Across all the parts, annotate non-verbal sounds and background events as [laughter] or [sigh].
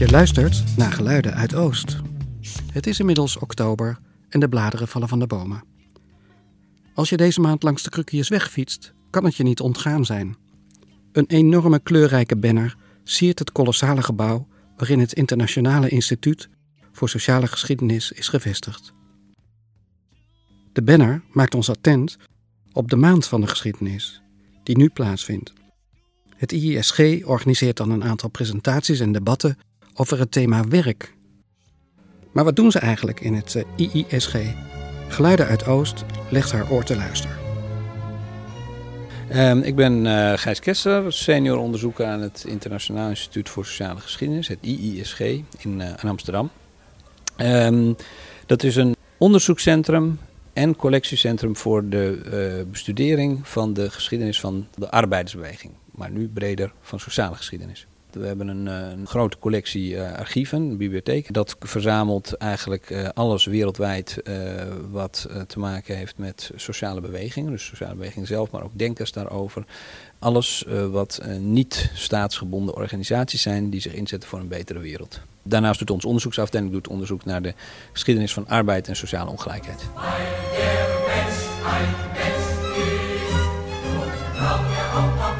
Je luistert naar geluiden uit Oost. Het is inmiddels oktober en de bladeren vallen van de bomen. Als je deze maand langs de Krukjes wegfietst, kan het je niet ontgaan zijn. Een enorme kleurrijke banner siert het kolossale gebouw waarin het Internationale Instituut voor Sociale Geschiedenis is gevestigd. De banner maakt ons attent op de maand van de geschiedenis, die nu plaatsvindt. Het IISG organiseert dan een aantal presentaties en debatten over het thema werk. Maar wat doen ze eigenlijk in het eh, IISG? Geluiden uit Oost legt haar oor te luisteren. Ehm, ik ben uh, Gijs Kessler, senior onderzoeker aan het Internationaal Instituut voor Sociale Geschiedenis, het IISG, in, uh, in Amsterdam. Um, dat is een onderzoekscentrum en collectiecentrum voor de bestudering van de geschiedenis van de arbeidersbeweging, maar nu breder van sociale geschiedenis. We hebben een, grote collectie uh, archieven, een bibliotheek. Dat verzamelt eigenlijk uh, alles wereldwijd uh, wat te maken heeft met sociale bewegingen. Dus sociale beweging zelf, maar ook denkers daarover. Alles wat niet staatsgebonden organisaties zijn die zich inzetten voor een betere wereld. Daarnaast doet onze onderzoeksafdeling doet onderzoek naar de geschiedenis van arbeid en sociale ongelijkheid. Ik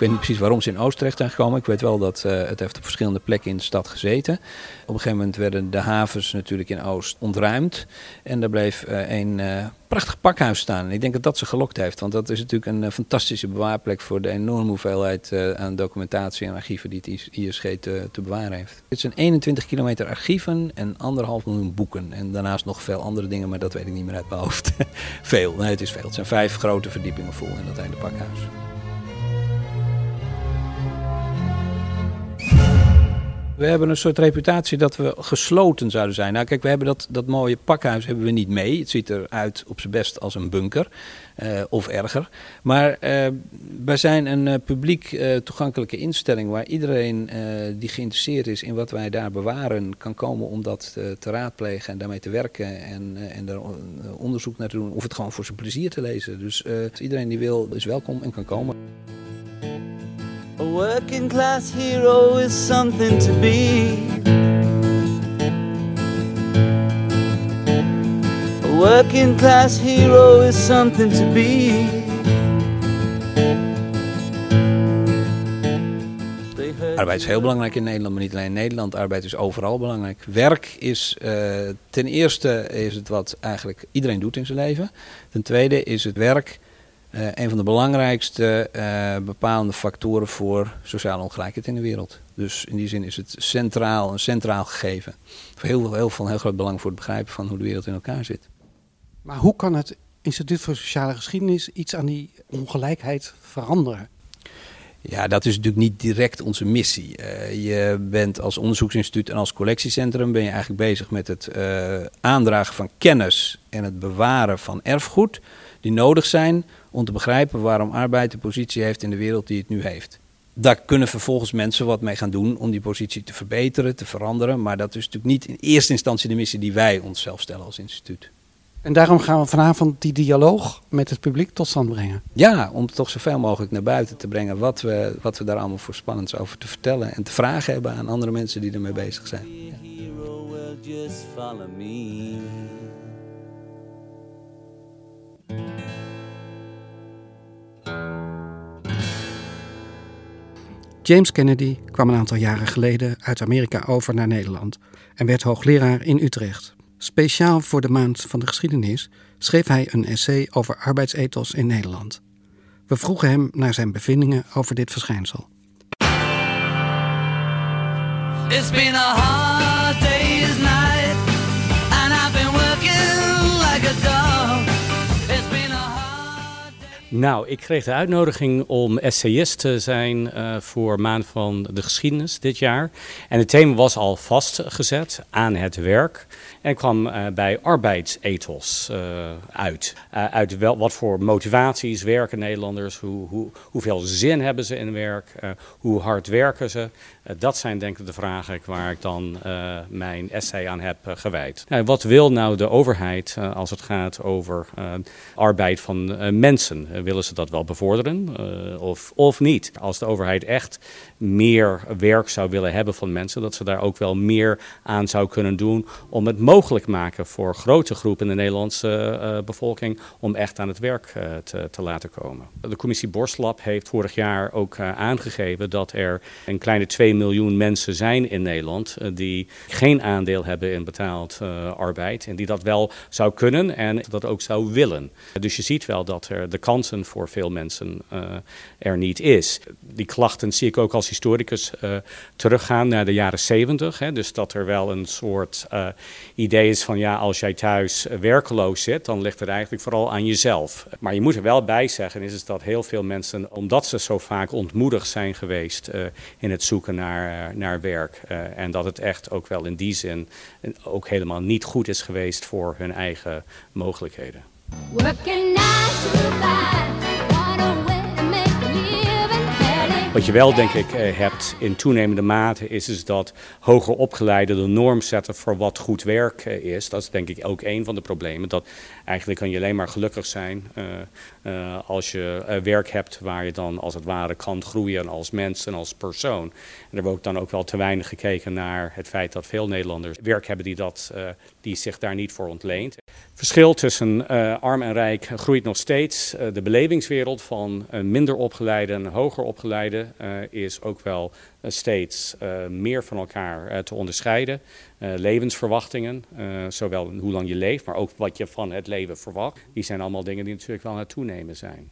weet niet precies waarom ze in Oost terecht zijn gekomen. Ik weet wel dat uh, het heeft op verschillende plekken in de stad gezeten. Op een gegeven moment werden de havens natuurlijk in Oost ontruimd. En daar bleef uh, een uh, prachtig pakhuis staan. En ik denk dat dat ze gelokt heeft. Want dat is natuurlijk een fantastische bewaarplek voor de enorme hoeveelheid aan documentatie en archieven die het ISG te, te bewaren heeft. Het zijn 21 kilometer archieven en anderhalf miljoen boeken. En daarnaast nog veel andere dingen, maar dat weet ik niet meer uit mijn hoofd. [laughs] veel, nee het is veel. Het zijn vijf grote verdiepingen vol in dat hele pakhuis. We hebben een soort reputatie dat we gesloten zouden zijn. Nou kijk, we hebben dat, dat mooie pakhuis hebben we niet mee. Het ziet eruit op zijn best als een bunker. Uh, of erger. Maar uh, wij zijn een uh, publiek toegankelijke instelling waar iedereen die geïnteresseerd is in wat wij daar bewaren kan komen om dat te raadplegen en daarmee te werken en, en er onderzoek naar te doen of het gewoon voor zijn plezier te lezen. Dus iedereen die wil is welkom en kan komen. A working class hero is something to be. A working class hero is something to be. Arbeid is heel belangrijk in Nederland, maar niet alleen in Nederland. Arbeid is overal belangrijk. Werk is uh, ten eerste is het wat eigenlijk iedereen doet in zijn leven. Ten tweede is het werk uh, een van de belangrijkste uh, bepalende factoren voor sociale ongelijkheid in de wereld. Dus in die zin is het centraal, een centraal gegeven. Heel, heel van heel groot belang voor het begrijpen van hoe de wereld in elkaar zit. Maar hoe kan het Instituut voor Sociale Geschiedenis iets aan die ongelijkheid veranderen? Ja, dat is natuurlijk niet direct onze missie. Uh, je bent als onderzoeksinstituut en als collectiecentrum ben je eigenlijk bezig met het aandragen van kennis en het bewaren van erfgoed die nodig zijn om te begrijpen waarom arbeid de positie heeft in de wereld die het nu heeft. Daar kunnen vervolgens mensen wat mee gaan doen om die positie te verbeteren, te veranderen. Maar dat is natuurlijk niet in eerste instantie de missie die wij onszelf stellen als instituut. En daarom gaan we vanavond die dialoog met het publiek tot stand brengen. Ja, om toch zoveel mogelijk naar buiten te brengen wat we, wat we daar allemaal voor spannends over te vertellen. En te vragen hebben aan andere mensen die ermee bezig zijn. Ja. James Kennedy kwam een aantal jaren geleden uit Amerika over naar Nederland en werd hoogleraar in Utrecht. Speciaal voor de maand van de geschiedenis schreef hij een essay over arbeidsethos in Nederland. We vroegen hem naar zijn bevindingen over dit verschijnsel. It's been a hard Nou, ik kreeg de uitnodiging om essayist te zijn uh, voor Maand van de Geschiedenis dit jaar. En het thema was al vastgezet aan het werk. En kwam uh, bij arbeidsethos uh, uit. Uit wel, wat voor motivaties werken Nederlanders, hoe, hoe, hoeveel zin hebben ze in werk, hoe hard werken ze. Dat zijn denk ik de vragen waar ik dan mijn essay aan heb gewijd. Nou, wat wil nou de overheid als het gaat over arbeid van mensen? willen ze dat wel bevorderen of, of niet? Als de overheid echt meer werk zou willen hebben van mensen, dat ze daar ook wel meer aan zou kunnen doen om het mogelijk maken voor grote groepen in de Nederlandse bevolking om echt aan het werk te, te, laten komen. De commissie Borstlab heeft vorig jaar ook aangegeven dat er een kleine 2 miljoen mensen zijn in Nederland die geen aandeel hebben in betaald arbeid en die dat wel zou kunnen en dat ook zou willen. Dus je ziet wel dat er de kansen voor veel mensen er niet is. Die klachten zie ik ook als historicus teruggaan naar de jaren 70. Hè, dus dat er wel een soort idee is van ja, als jij thuis werkeloos zit, dan ligt het eigenlijk vooral aan jezelf. Maar je moet er wel bij zeggen, is, dat heel veel mensen, omdat ze zo vaak ontmoedigd zijn geweest in het zoeken naar, uh, naar werk, en dat het echt ook wel in die zin ook helemaal niet goed is geweest voor hun eigen mogelijkheden. Wat je wel, denk ik, eh, hebt in toenemende mate is, is dat hoger opgeleiden de norm zetten voor wat goed werk eh, is. Dat is denk ik ook een van de problemen. Dat eigenlijk kan je alleen maar gelukkig zijn uh, als je werk hebt waar je dan als het ware kan groeien als mens en als persoon. En er wordt dan ook wel te weinig gekeken naar het feit dat veel Nederlanders werk hebben die, dat, die zich daar niet voor ontleent. Verschil tussen arm en rijk groeit nog steeds. de belevingswereld van minder opgeleide en hoger opgeleide is ook wel steeds meer van elkaar te onderscheiden. levensverwachtingen, zowel hoe lang je leeft, maar ook wat je van het leven verwacht. Die zijn allemaal dingen die natuurlijk wel aan het toenemen zijn.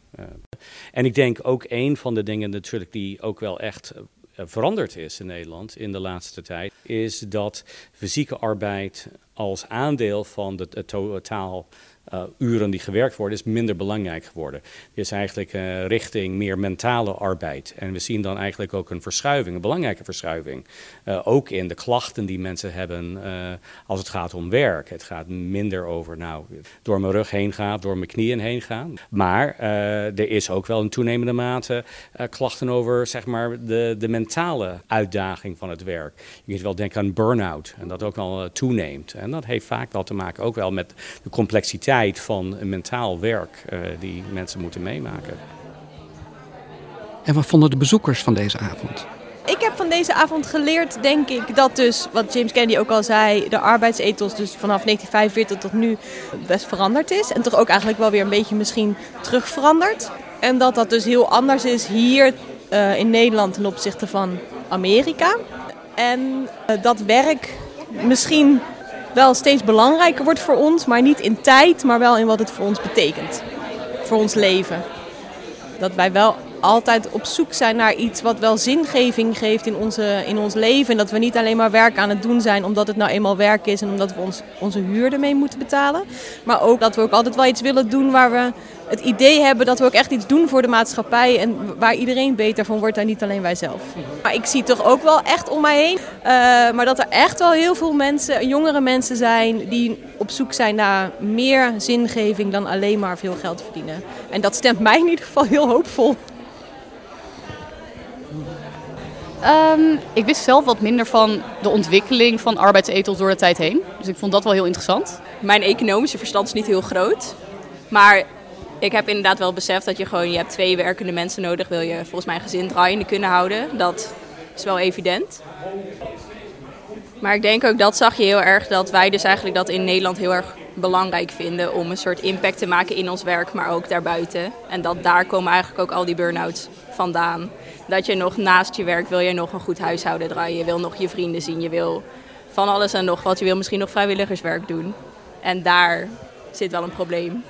en ik denk ook een van de dingen natuurlijk die ook wel echt veranderd is in Nederland in de laatste tijd, is dat fysieke arbeid als aandeel van het totaal uh, uren die gewerkt worden, is minder belangrijk geworden. Het is eigenlijk uh, richting meer mentale arbeid. En we zien dan eigenlijk ook een verschuiving, een belangrijke verschuiving. Uh, ook in de klachten die mensen hebben als het gaat om werk. Het gaat minder over, nou, door mijn rug heen gaan, door mijn knieën heen gaan. Maar er is ook wel in toenemende mate klachten over, zeg maar, de, de mentale uitdaging van het werk. Je kunt wel denken aan burn-out en dat ook wel toeneemt. En dat heeft vaak wel te maken ook wel met de complexiteit van mentaal werk uh, die mensen moeten meemaken. En wat vonden de bezoekers van deze avond? Ik heb van deze avond geleerd, denk ik, dat dus, wat James Kennedy ook al zei, de arbeidsethos dus vanaf 1945 tot nu best veranderd is. En toch ook eigenlijk wel weer een beetje misschien terug veranderd. En dat dat dus heel anders is hier uh, in Nederland ten opzichte van Amerika. En uh, dat werk misschien wel steeds belangrijker wordt voor ons, maar niet in tijd, maar wel in wat het voor ons betekent. Voor ons leven. Dat wij wel altijd op zoek zijn naar iets wat wel zingeving geeft in, onze, in ons leven. En dat we niet alleen maar werk aan het doen zijn omdat het nou eenmaal werk is en omdat we ons, onze huur ermee moeten betalen. Maar ook dat we ook altijd wel iets willen doen waar we het idee hebben dat we ook echt iets doen voor de maatschappij. En waar iedereen beter van wordt en niet alleen wij zelf. Maar ik zie toch ook wel echt om mij heen. Uh, maar dat er echt wel heel veel mensen, jongere mensen zijn die op zoek zijn naar meer zingeving dan alleen maar veel geld verdienen. En dat stemt mij in ieder geval heel hoopvol. Um, ik wist zelf wat minder van de ontwikkeling van arbeidsethos door de tijd heen. Dus ik vond dat wel heel interessant. Mijn economische verstand is niet heel groot. Maar ik heb inderdaad wel beseft dat je gewoon... Je hebt twee werkende mensen nodig. Wil je volgens mij een gezin draaiende kunnen houden. Dat is wel evident. Maar ik denk ook, dat zag je heel erg, dat wij dus eigenlijk dat in Nederland heel erg belangrijk vinden om een soort impact te maken in ons werk, maar ook daarbuiten. En dat daar komen eigenlijk ook al die burn-outs vandaan. Dat je nog naast je werk wil je nog een goed huishouden draaien, je wil nog je vrienden zien, je wil van alles en nog wat. Je wil misschien nog vrijwilligerswerk doen. En daar zit wel een probleem.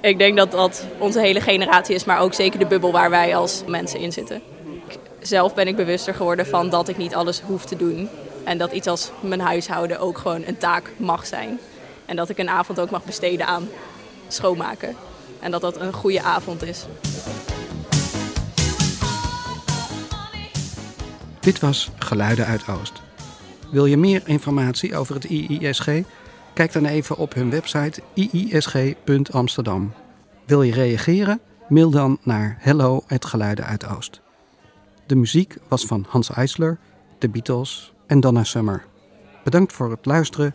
Ik denk dat dat onze hele generatie is, maar ook zeker de bubbel waar wij als mensen in zitten. Zelf ben ik bewuster geworden van dat ik niet alles hoef te doen. En dat iets als mijn huishouden ook gewoon een taak mag zijn. En dat ik een avond ook mag besteden aan schoonmaken. En dat dat een goede avond is. Dit was Geluiden uit Oost. Wil je meer informatie over het IISG? Kijk dan even op hun website iisg.amsterdam. Wil je reageren? Mail dan naar hello@geluiden uit Oost. De muziek was van Hans Eisler, The Beatles en Donna Summer. Bedankt voor het luisteren